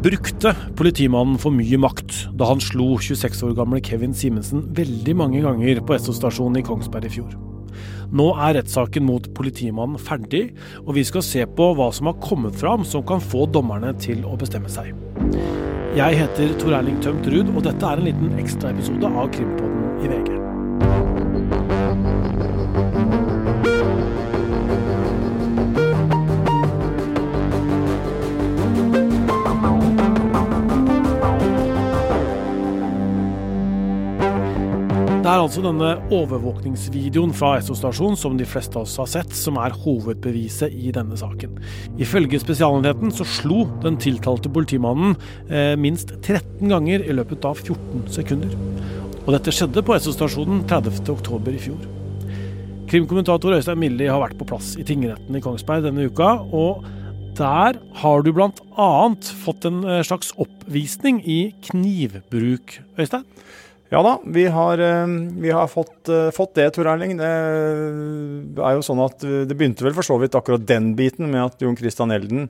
Brukte politimannen for mye makt da han slo 26 år gamle Kevin Simensen veldig mange ganger på Esso-stasjonen i Kongsberg i fjor? Nå er rettssaken mot politimannen ferdig, og vi skal se på hva som har kommet fram som kan få dommerne til å bestemme seg. Jeg heter Tor Erling Tømt Ruud, og dette er en liten ekstraepisode av Krimpodden Det er altså denne overvåkningsvideoen fra Esso-stasjonen som de fleste av oss har sett, som er hovedbeviset i denne saken. Ifølge Spesialenheten så slo den tiltalte politimannen eh, minst 13 ganger i løpet av 14 sekunder. Og dette skjedde på Esso-stasjonen 30.10 i fjor. Krimkommentator Øystein Milli har vært på plass i tingretten i Kongsberg denne uka, og der har du bl.a. fått en eh, slags oppvisning i knivbruk, Øystein? Ja da, vi har, eh, vi har fått, eh, fått, det, Tor Erling. Det er jo sånn at det begynte vel for så vidt akkurat den biten med at Jon Christian Elden,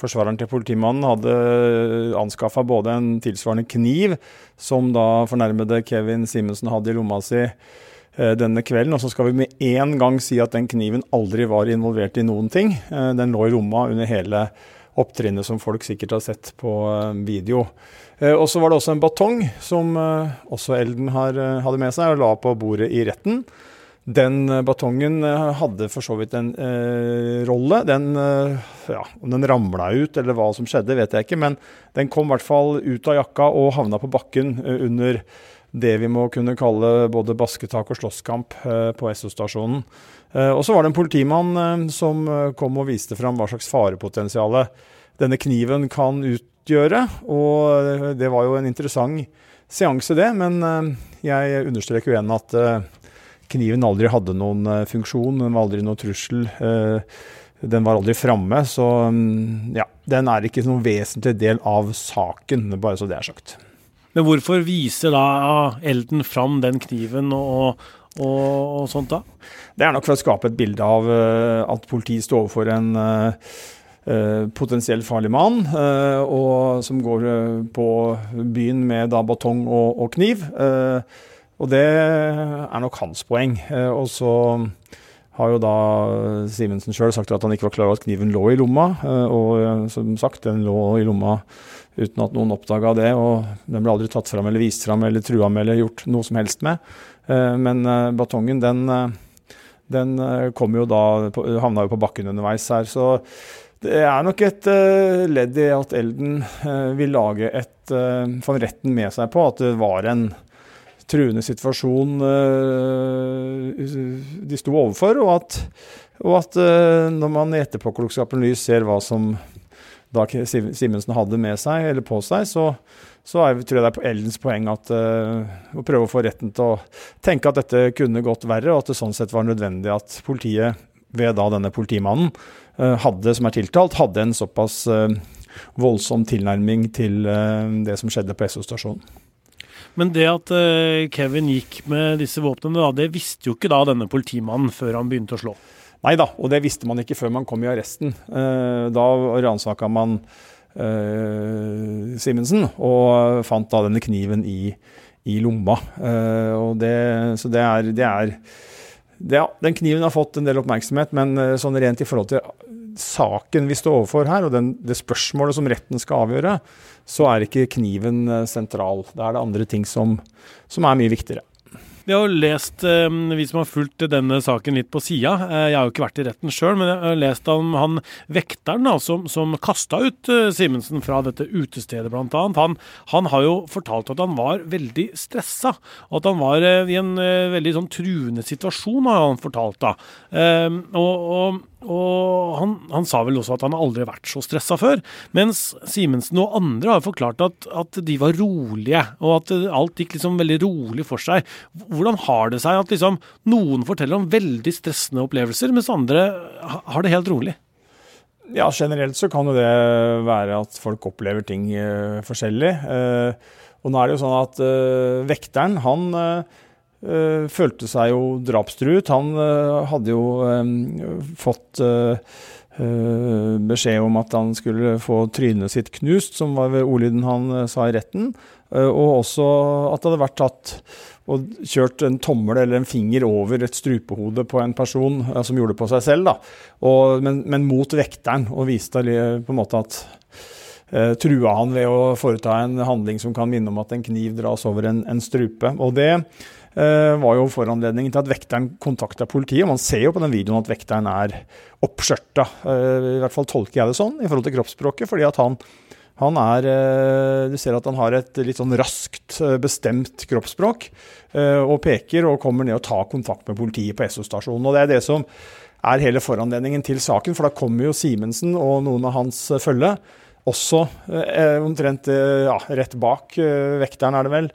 forsvareren til politimannen, hadde anskaffa både en tilsvarende kniv, som da fornærmede Kevin Simensen hadde i lomma si denne kvelden. Og så skal vi med en gang si at den kniven aldri var involvert i noen ting. Den lå i lomma under hele opptrinnet som folk sikkert har sett på video. Eh, og så var det også en batong som eh, også Elden eh, hadde med seg og la på bordet i retten. Den batongen hadde for så vidt en eh, rolle. Den, ja, Om den ramla ut eller hva som skjedde, vet jeg ikke. Men den kom i hvert fall ut av jakka og havna på bakken under det vi må kunne kalle både basketak og slåsskamp eh, på Esso-stasjonen. Eh, og så var det en politimann eh, som kom og viste fram hva slags farepotensial denne kniven kan utgjøre. Og det var jo en interessant seanse, det. Men jeg understreker jo igjen at kniven aldri hadde noen funksjon. Den var aldri noen trussel. Den var aldri framme. Så mm, ja, den er ikke noen vesentlig del av saken, bare så det er sagt. Men hvorfor viser da Elden fram den kniven og, og, og sånt da? Det er nok for å skape et bilde av at politiet står overfor en Eh, potensielt farlig mann, eh, og som går eh, på byen med da batong og, og kniv. og det er nok hans poeng. og så har jo da Simensen sjøl sagt at han ikke var klar over at kniven lå i lomma. Og som sagt, den lå i lomma uten at noen oppdaga det. Og den ble aldri tatt fram eller vist fram eller trua med eller gjort noe som helst med. Men batongen, den, den kom jo da, havna jo på bakken underveis her. Så det er nok et ledd i at Elden vil lage et Få retten med seg på at det var en truende situasjon de sto overfor, og at, og at når man i etterpåklokskapen lys ser hva som da Simensen hadde med seg, eller på seg, så, så er, tror jeg det er på Eldens poeng at, å prøve å få retten til å tenke at dette kunne gått verre, og at det sånn sett var nødvendig at politiet, ved da denne politimannen, uh, hadde, som er tiltalt, hadde en såpass uh, voldsom tilnærming til det som skjedde på Esso-stasjonen. Men det at Kevin gikk med disse våpnene, det visste jo ikke da denne politimannen før han begynte å slå? Nei da, og det visste man ikke før man kom i arresten. Da ransaka man uh, Simensen og fant da denne kniven i, i lomma. Uh, det, så det er, det er det, Den kniven har fått en del oppmerksomhet, men sånn rent i forhold til saken vi står overfor her, og den, det spørsmålet som retten skal avgjøre, så er ikke kniven eh, sentral. Da er det andre ting som, som er mye viktigere. Vi har jo lest, eh, vi som har fulgt denne saken litt på sida, eh, jeg har jo ikke vært i retten sjøl, men jeg har lest om han vekteren da, som, som kasta ut eh, Simensen fra dette utestedet, annet. Han, han, har jo fortalt at han var veldig stressa, og at han var i en veldig sånn truende situasjon, har han fortalt da. Og, og og han, han, sa vel også at han aldri har vært så stressa før. Mens Simensen og andre har forklart at, at, de var rolige, og at alt gikk liksom veldig rolig for seg. Hvordan har det seg at liksom noen forteller om veldig stressende opplevelser, mens andre har det helt rolig? Ja, generelt så kan jo det være at folk opplever ting uh, forskjellig. Uh, og nå er det jo sånn at uh, vekteren, han følte seg jo drapstruet. Han uh, hadde jo fått uh, beskjed om at han skulle få trynet sitt knust, som var ordlyden han sa i retten. og også at det hadde vært tatt og kjørt en tommel eller en finger over et strupehode på en person som gjorde det på seg selv. Og, men, men, mot vekteren, og viste på en måte at eh, Trua han ved å foreta en handling som kan minne om at en kniv dras over en, en strupe. Og det eh, var jo foranledningen til at vekteren kontakta politiet. Man ser jo på den videoen at vekteren er oppskjørta. Eh, I hvert fall tolker jeg det sånn i forhold til kroppsspråket. fordi at han han er eh, Du ser at han har et litt sånn raskt eh, bestemt kroppsspråk. Eh, og peker og kommer ned og tar kontakt med politiet på Esso-stasjonen. Og det er det som er hele foranledningen til saken, for da kommer jo Simensen og noen av hans følge også eh, omtrent ja, rett bak eh, vekteren, er det vel,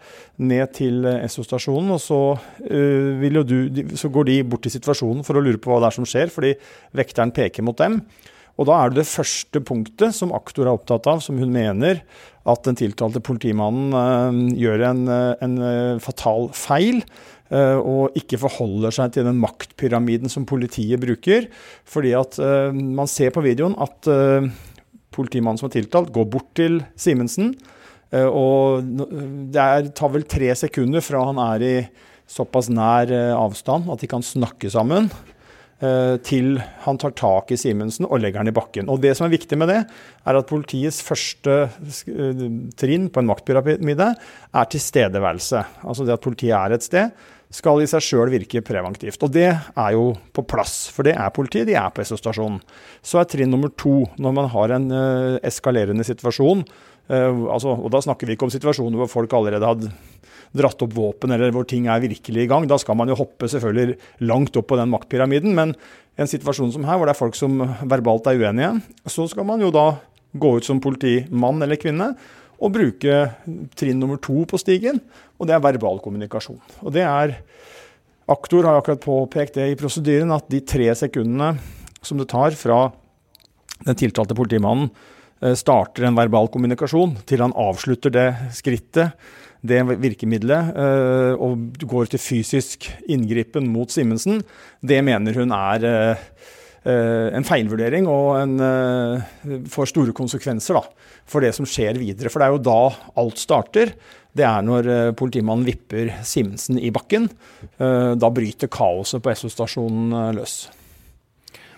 ned til Esso-stasjonen. Og så, eh, du, så, går de bort til situasjonen for å lure på hva det er som skjer, fordi vekteren peker mot dem. Og da er det det første punktet som aktor er opptatt av, som hun mener at den tiltalte politimannen uh, gjør en, uh, en uh, fatal feil. Og ikke forholder seg til den maktpyramiden som politiet bruker. Fordi at man ser på videoen at politimannen som er tiltalt, går bort til Simensen. Og det er, tar vel tre sekunder fra han er i såpass nær avstand at de kan snakke sammen. Eh, til han tar tak i Simensen og legger han i bakken. Og Det som er viktig med det, er at politiets første eh, trinn på en maktpyramide er tilstedeværelse. Altså det at politiet er et sted, skal i seg sjøl virke preventivt. Og det er jo på plass, for det er politiet, de er på SO-stasjonen. Så er trinn nummer to, når man har en uh, eskalerende situasjon, uh, altså, og da snakker vi ikke om situasjoner hvor folk allerede hadde dratt opp våpen, eller hvor ting er virkelig i gang. Da skal man jo hoppe selvfølgelig langt opp på den maktpyramiden. Men en situasjon som her, hvor det er folk som verbalt er uenige, så skal man jo da gå ut som politimann eller -kvinne og bruke trinn nummer to på stigen, og det er verbal kommunikasjon. Og det er Aktor har akkurat påpekt det i prosedyren, at de tre sekundene som det tar fra den tiltalte politimannen eh, starter en verbal kommunikasjon, til han avslutter det skrittet det virkemidlet uh, og går til fysisk inngripen mot Simensen, det mener hun er uh, en feilvurdering og en, får store konsekvenser da, for det som skjer videre. For det er jo da alt starter. Det er når politimannen vipper Simensen i bakken. Da bryter kaoset på Esso-stasjonen løs.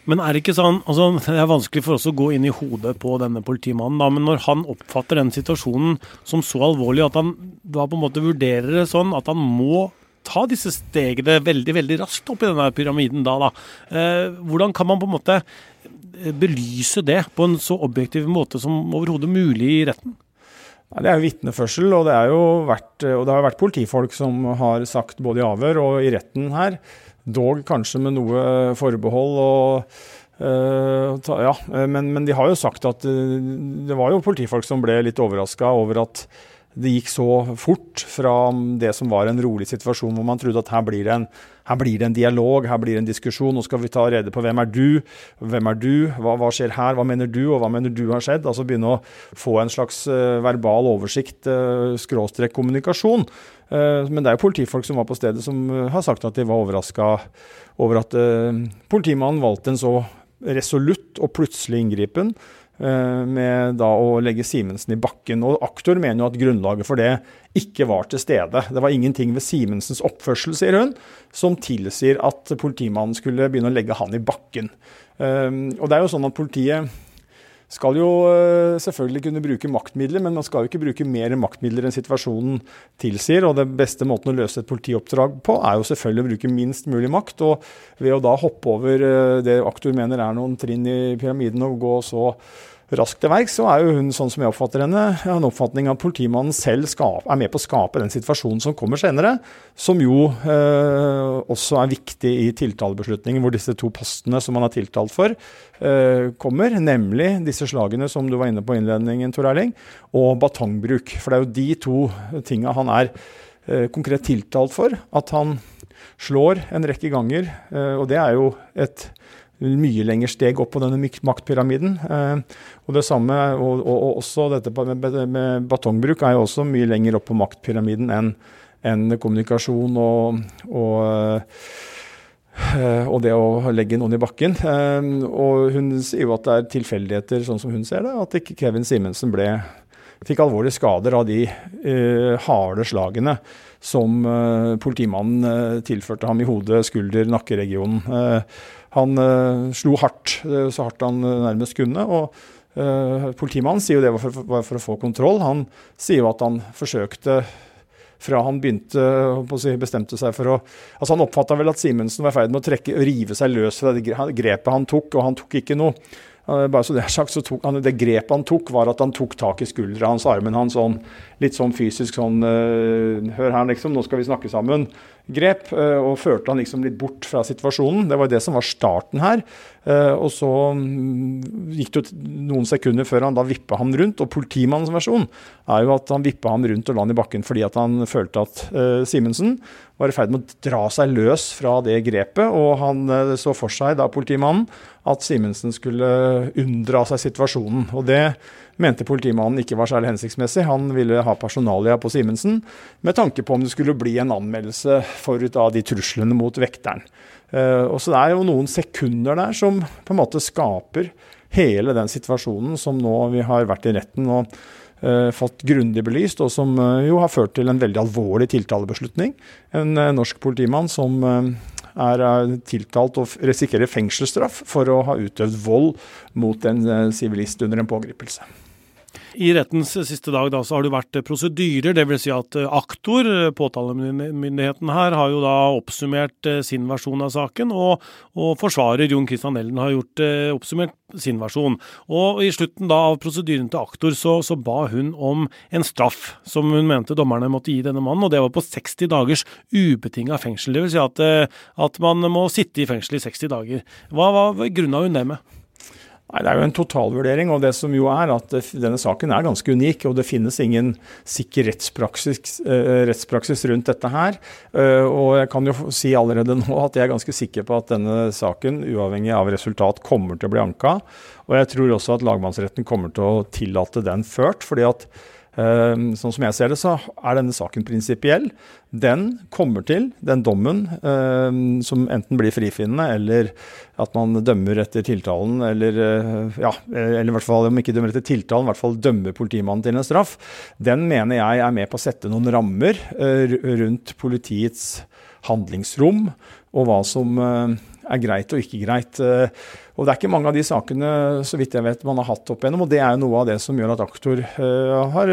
Men er det ikke sånn altså, Det er vanskelig for oss å gå inn i hodet på denne politimannen, da, men når han oppfatter den situasjonen som så alvorlig at han da på en måte vurderer det sånn at han må ta disse stegene veldig veldig raskt opp i denne pyramiden da, da. Eh, hvordan kan man på en måte eh, belyse det på en så objektiv måte som overhodet mulig i retten? Det er jo vitneførsel, og det, vært, og det har vært politifolk som har sagt både i avhør og i retten her Dog kanskje med noe forbehold. og Uh, ta, ja, men, men, de har jo sagt at uh, det var jo politifolk som ble litt overraska over at det gikk så fort fra det som var en rolig situasjon, hvor man trodde at her blir det en, blir det en dialog, her blir det en diskusjon. Nå skal vi ta rede på hvem er du, hvem er du, hva, hva, skjer her, hva mener du, og hva mener du har skjedd? Altså begynne å få en slags uh, verbal oversikt, skråstrek kommunikasjon. Eh, men det er jo politifolk som var på stedet som eh, har sagt at de var overraska over at eh, politimannen valgte en så resolutt og plutselig inngripen med da å legge Simensen i bakken. Og Aktor mener jo at grunnlaget for det ikke var til stede. Det var ingenting ved Simensens oppførsel, sier hun, som tilsier at politimannen skulle begynne å legge han i bakken. Og det er jo sånn at politiet skal jo eh, selvfølgelig kunne bruke maktmidler, men man skal jo ikke bruke mer maktmidler enn situasjonen tilsier. Og den beste måten å løse et politioppdrag på, er jo selvfølgelig å bruke minst mulig makt. Og ved å da hoppe over eh, det aktor mener er noen trinn i pyramiden og gå så raskt til verks, så er jo hun, sånn som jeg oppfatter henne, en oppfatning av at politimannen selv skape, er med på å skape den situasjonen som kommer senere, som jo eh, også er viktig i tiltalebeslutningen, hvor disse to postene som man har tiltalt for, eh, kommer. Nemlig disse slagene som du var inne på i innledningen, Tor Erling, og batongbruk. For det er jo de to tinga han er eh, konkret tiltalt for. At han slår en rekke ganger, eh, og det er jo et mye lengre steg opp på denne maktpyramiden. Eh, og det samme, og, og, og også dette med, batongbruk er jo også mye lenger opp på maktpyramiden enn en kommunikasjon og, og og det å legge noen i bakken. Og hun sier jo at det er tilfeldigheter, sånn som hun ser det, at ikke Kevin Simensen ble fikk alvorlige skader av de uh, harde slagene som uh, politimannen uh, tilførte ham i hodet, skulder, nakkeregionen. han slo hardt, så hardt han nærmest kunne. og Politimannen sier jo det var for, var for, å få kontroll. Han sier jo at han forsøkte fra han begynte si, bestemte seg for å altså Han oppfatta vel at Simensen var i ferd med å trekke, rive seg løs fra det grepet han tok, og han tok ikke noe. Bare så Det er sagt, så tok han, det grepet han tok, var at han tok tak i skuldra hans, armen hans, sånn, litt sånn fysisk sånn uh, Hør her, liksom, nå skal vi snakke sammen grep, eh, og førte han liksom litt bort fra situasjonen. Det var det som var starten her. Eh, og så mm, gikk det noen sekunder før han da vippa ham rundt. Og politimannens versjon er jo at han vippa ham rundt og la han i bakken fordi at han følte at uh, Simensen var i ferd med å dra seg løs fra det grepet. Og han så for seg, da politimannen, at Simensen skulle unndra seg situasjonen. Og det mente politimannen ikke var særlig hensiktsmessig. Han ville ha personalia på Simensen, med tanke på om det skulle bli en anmeldelse forut av de truslene mot vekteren. Uh, og så Det er jo noen sekunder der som på en måte skaper hele den situasjonen som nå vi har vært i retten og uh, fått grundig belyst, og som uh, jo har ført til en veldig alvorlig tiltalebeslutning. En norsk politimann som er tiltalt og risikerer fengselsstraff for å ha utøvd vold mot en sivilist under en pågripelse. I rettens siste dag da, så har det vært prosedyrer, dvs. Si at eh, aktor, eh, påtalemyndigheten her, har jo da oppsummert eh, sin versjon av saken, og, og forsvarer Jon Christian Elden har gjort oppsummert sin versjon. Og i slutten da av prosedyren til aktor så, så ba hun om en straff som hun mente dommerne måtte gi denne mannen, og det var på 60 dagers ubetinga fengsel. Dvs. Si at, at man må sitte i fengsel i 60 dager. Hva, hva grunna hun det med? Nei, Det er jo en totalvurdering. og det som jo er at Denne saken er ganske unik. og Det finnes ingen sikker rettspraksis, uh, rettspraksis rundt dette her. Uh, og Jeg kan jo si allerede nå at jeg er ganske sikker på at denne saken, uavhengig av resultat, kommer til å bli anka. Og jeg tror også at lagmannsretten kommer til å tillate den ført. fordi at sånn som jeg ser det, så er denne saken prinsipiell. Den kommer til, den dommen, ehm, som enten blir frifinnende eller at man dømmer etter tiltalen, eller eh, ja, eller i hvert fall om ikke dømmer etter tiltalen, i hvert fall dømmer politimannen til en straff, den mener jeg er med på å sette noen rammer eh, rundt politiets handlingsrom og hva som eh, er greit og ikke greit. Eh, og Det er ikke mange av de sakene så vidt jeg vet, man har hatt opp igjennom, og det er jo noe av det som gjør at aktor uh, har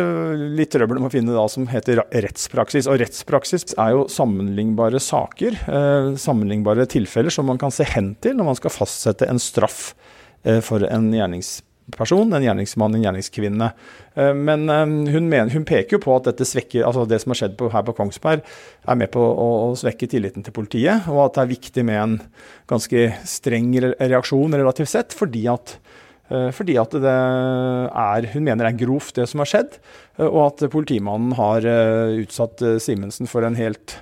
litt trøbbel med å finne det som heter rettspraksis. Og rettspraksis er jo sammenlignbare saker, sammenlignbare tilfeller som man kan se hen til når man skal fastsette en straff for en gjerningsperson person, en gjerningsmann, en gjerningskvinne. Eh, men eh, hun, mener, hun, peker jo på at dette svekker, altså det som har skjedd på, her på Kongsberg, er med på å, å, svekke tilliten til politiet, og at det er viktig med en ganske streng reaksjon relativt sett, fordi at, eh, fordi at det er, hun mener det er grovt, det som har skjedd, og at politimannen har utsatt Simensen for en helt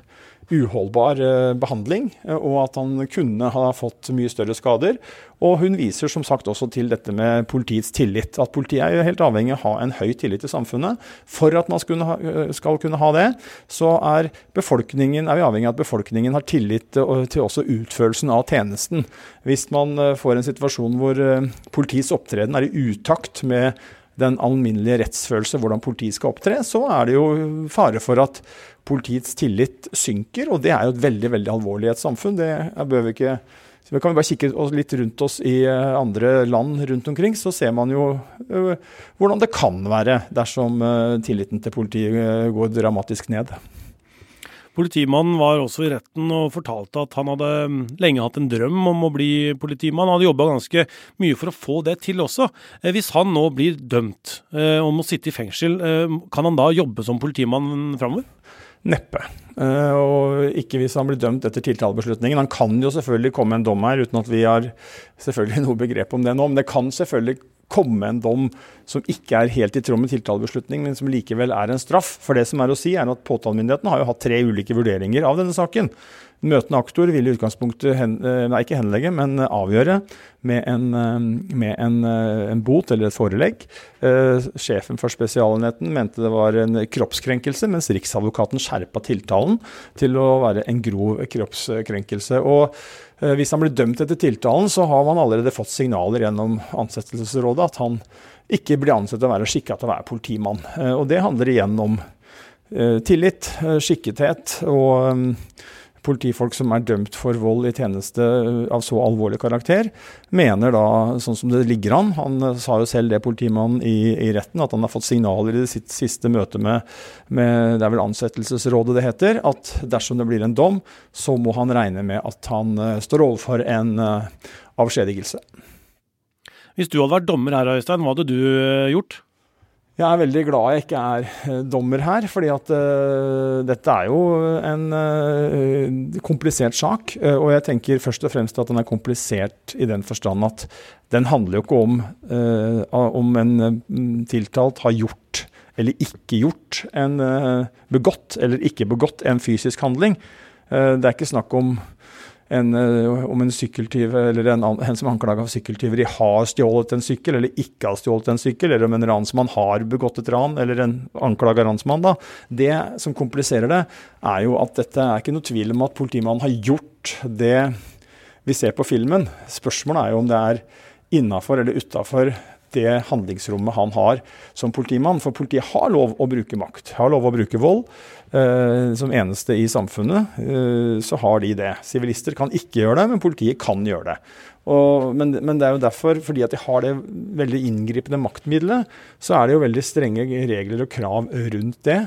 uholdbar eh, behandling, eh, og at han kunne ha fått mye større skader. Og hun viser som sagt også til dette med politiets tillit. At politiet er jo helt avhengig av å ha en høy tillit i samfunnet. For at man eh, skal kunne ha det, så er, er, vi avhengig av at befolkningen har tillit til også utførelsen av tjenesten. Hvis man får en situasjon hvor politiets opptreden er i utakt med den alminnelige rettsfølelse, hvordan politiet skal opptre, så er det jo fare for at politiets tillit synker. Og det er jo et veldig veldig alvorlig i et samfunn. Det bør vi ikke så vi kan bare kikke litt rundt oss i eh, andre land rundt omkring, så ser man jo eh, hvordan det kan være dersom eh, tilliten til politiet går dramatisk ned. Politimannen var også i retten og fortalte at han hadde mm, lenge hatt en drøm om å bli politimann. Han hadde jobba ganske mye for å få det til også. Eh, hvis han nå blir dømt og må sitte i fengsel, eh, kan han da jobbe som politimann framover? Neppe. Og ikke hvis han blir dømt etter tiltalebeslutningen. Han kan jo selvfølgelig komme en dom her, uten at vi har selvfølgelig noe begrep om det nå. Men det kan selvfølgelig komme en dom som ikke er helt i tråd med tiltalebeslutning, men som likevel er en straff. For det som er å si, er at påtalemyndigheten har jo hatt tre ulike vurderinger av denne saken. Møtende aktor vil i utgangspunktet hen, nei, ikke henlegge, men avgjøre med en, med en, en bot eller et forelegg. Sjefen for Spesialenheten mente det var en kroppskrenkelse, mens Riksadvokaten skjerpa tiltalen til å være en grov kroppskrenkelse. Og hvis han blir dømt etter tiltalen, så har man allerede fått signaler gjennom ansettelsesrådet at han ikke blir ansett å være skikka til å være politimann. Eh, og det handler igjen om eh, tillit, eh, skikkethet og politifolk som er dømt for vold i tjeneste av så alvorlig karakter, mener da, sånn som det ligger an Han sa jo selv det, politimannen i, i retten, at han har fått signaler i sitt siste møte med, med, det er vel ansettelsesrådet det heter, at dersom det blir en dom, så må han regne med at han står overfor en avskjedigelse. Hvis du hadde vært dommer her, Øystein, hva hadde du eh, gjort? Jeg er veldig glad jeg ikke er eh, dommer her, fordi at uh, dette er jo en uh, komplisert sak. Uh, og jeg tenker først og fremst at den er komplisert i den forstand at den handler jo ikke om om en tiltalt har gjort eller ikke gjort en begått eller ikke begått en fysisk handling. det er ikke snakk om en, eh, om en sykkeltyv eller en, en som er anklaga for sykkeltyveri har stjålet en sykkel eller ikke har stjålet en sykkel, eller om en ransmann har begått et ran, eller en anklaga ransmann. da. Det som kompliserer det, er jo at dette er ikke noe tvil om at politimannen har gjort det vi ser på filmen. Spørsmålet er jo om det er innafor eller utafor det handlingsrommet han har som politimann. For politiet har lov å bruke makt, har lov å bruke vold. Eh, som eneste i samfunnet eh, så har de det. Sivilister kan ikke gjøre det, men politiet kan gjøre det. Og, men, men, det er jo derfor, fordi at de har det veldig inngripende maktmiddelet, så er det jo veldig strenge regler og krav rundt det.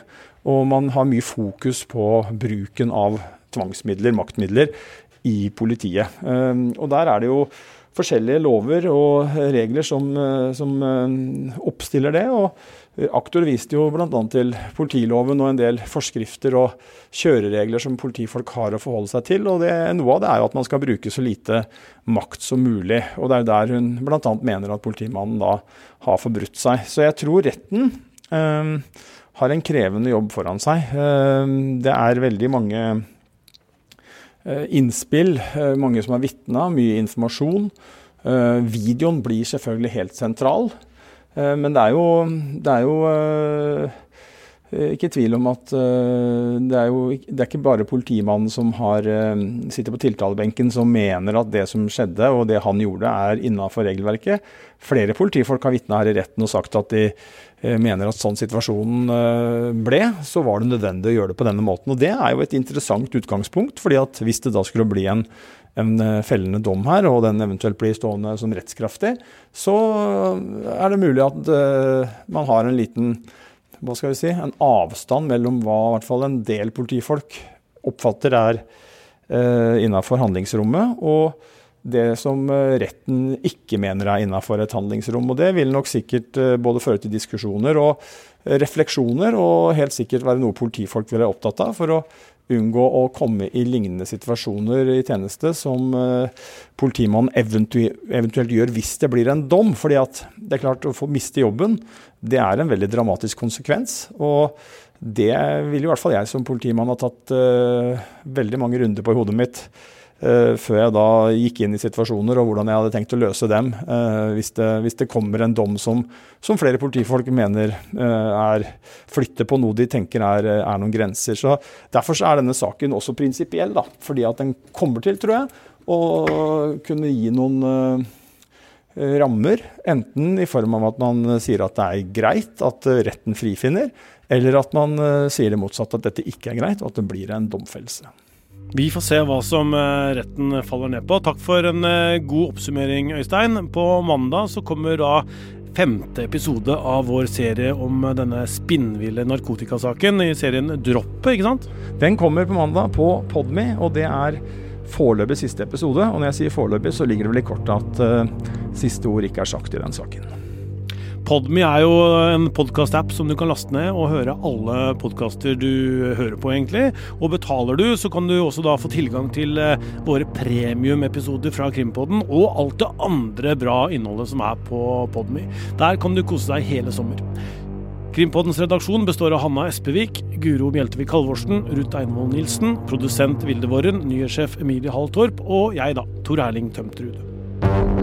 Og man har mye fokus på bruken av tvangsmidler, maktmidler, i politiet. Eh, og der er det jo forskjellige lover og regler som, eh, som eh, oppstiller det. og Aktor viste jo bl.a. til politiloven og en del forskrifter og kjøreregler som politifolk har å forholde seg til. og det, Noe av det er jo at man skal bruke så lite makt som mulig. og Det er jo der hun bl.a. mener at politimannen da har forbrutt seg. Så jeg tror retten øh, har en krevende jobb foran seg. Det er veldig mange Eh, innspill, eh, mange som har vitna, mye informasjon. Eh, videoen blir selvfølgelig helt sentral. Men det er jo, det er jo ikke tvil om at det er jo det er ikke bare politimannen som har, sitter på tiltalebenken som mener at det som skjedde og det han gjorde er innafor regelverket. Flere politifolk har vitna her i retten og sagt at de Eh, mener at sånn situasjonen eh, ble, så var det nødvendig å gjøre det på denne måten. Og Det er jo et interessant utgangspunkt, fordi at hvis det da skulle bli en, en eh, fellende dom her, og den eventuelt blir stående som rettskraftig, så er det mulig at man har en liten hva skal vi si, en avstand mellom hva i hvert fall en del politifolk oppfatter er eh, innafor handlingsrommet, og det som eh, retten ikke mener er innafor et handlingsrom. Og det vil nok sikkert eh, både føre til diskusjoner og eh, refleksjoner, og helt sikkert være noe politifolk vil være opptatt av for å unngå å komme i lignende situasjoner i tjeneste som politimannen eventuelt, eventuelt gjør hvis det blir en dom. fordi at det er klart å få miste jobben, det er en veldig dramatisk konsekvens. og det vil i hvert fall jeg som politimann ha tatt uh, veldig mange runder på i hodet mitt før jeg da gikk inn i situasjoner og hvordan jeg hadde tenkt å løse dem. Uh, hvis, det, hvis, det, kommer en dom som, som flere politifolk mener uh, er flytter på noe de tenker er, er, noen grenser. Så Derfor så er denne saken også prinsipiell, da. Fordi at den kommer til, tror jeg, å kunne gi noen rammer. Enten i form av at man sier at det er greit at retten frifinner, eller at man sier det motsatte, at dette ikke er greit, og at det blir en domfellelse. Vi får se hva som eh, retten faller ned på. Takk for en eh, god oppsummering, Øystein. På mandag så kommer da femte episode av vår serie om denne spinnville narkotikasaken i serien Droppet, ikke sant? Den kommer på mandag på Podme, og det er foreløpig siste episode. Og når jeg sier foreløpig, så ligger det vel i kortet at uh, siste ord ikke er sagt i den saken. Podme er jo en podkast-app som du kan laste ned og høre alle podkaster du hører på, egentlig. Og betaler du, så kan du også da få tilgang til eh, våre premiumepisoder fra Krimpodden, og alt det andre bra innholdet som er på Podme. Der kan du kose deg hele sommer. Krimpoddens redaksjon består av Hanna Espevik, Guro Mjeltevik Halvorsen, Ruth Einvoll Nilsen, produsent Vilde Våren, nyhetssjef Emilie Halltorp, og jeg, da, Tor Erling Tømtrud.